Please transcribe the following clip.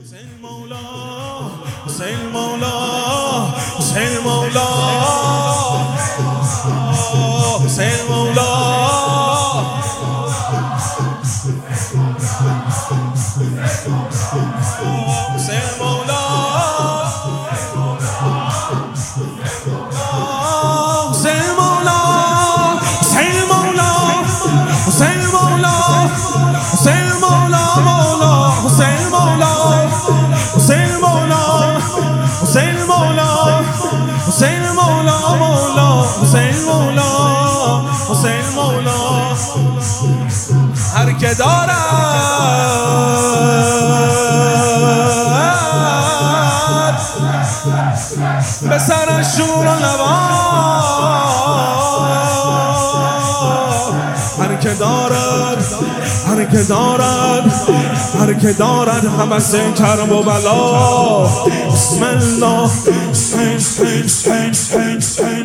حسین مولا حسین مولا حسین مولا حسین مولا. حسین مولا حسین مولا حسین مولا حسین مولا مولا مولا حسین مولا. حسین مولا مولا. حسین مولا. حسین مولا. هر که دارد به سر شور و هر که دارد هر که دارد هر که دارد همس کرم و بلا بسم الله سین، سین، سین، سین.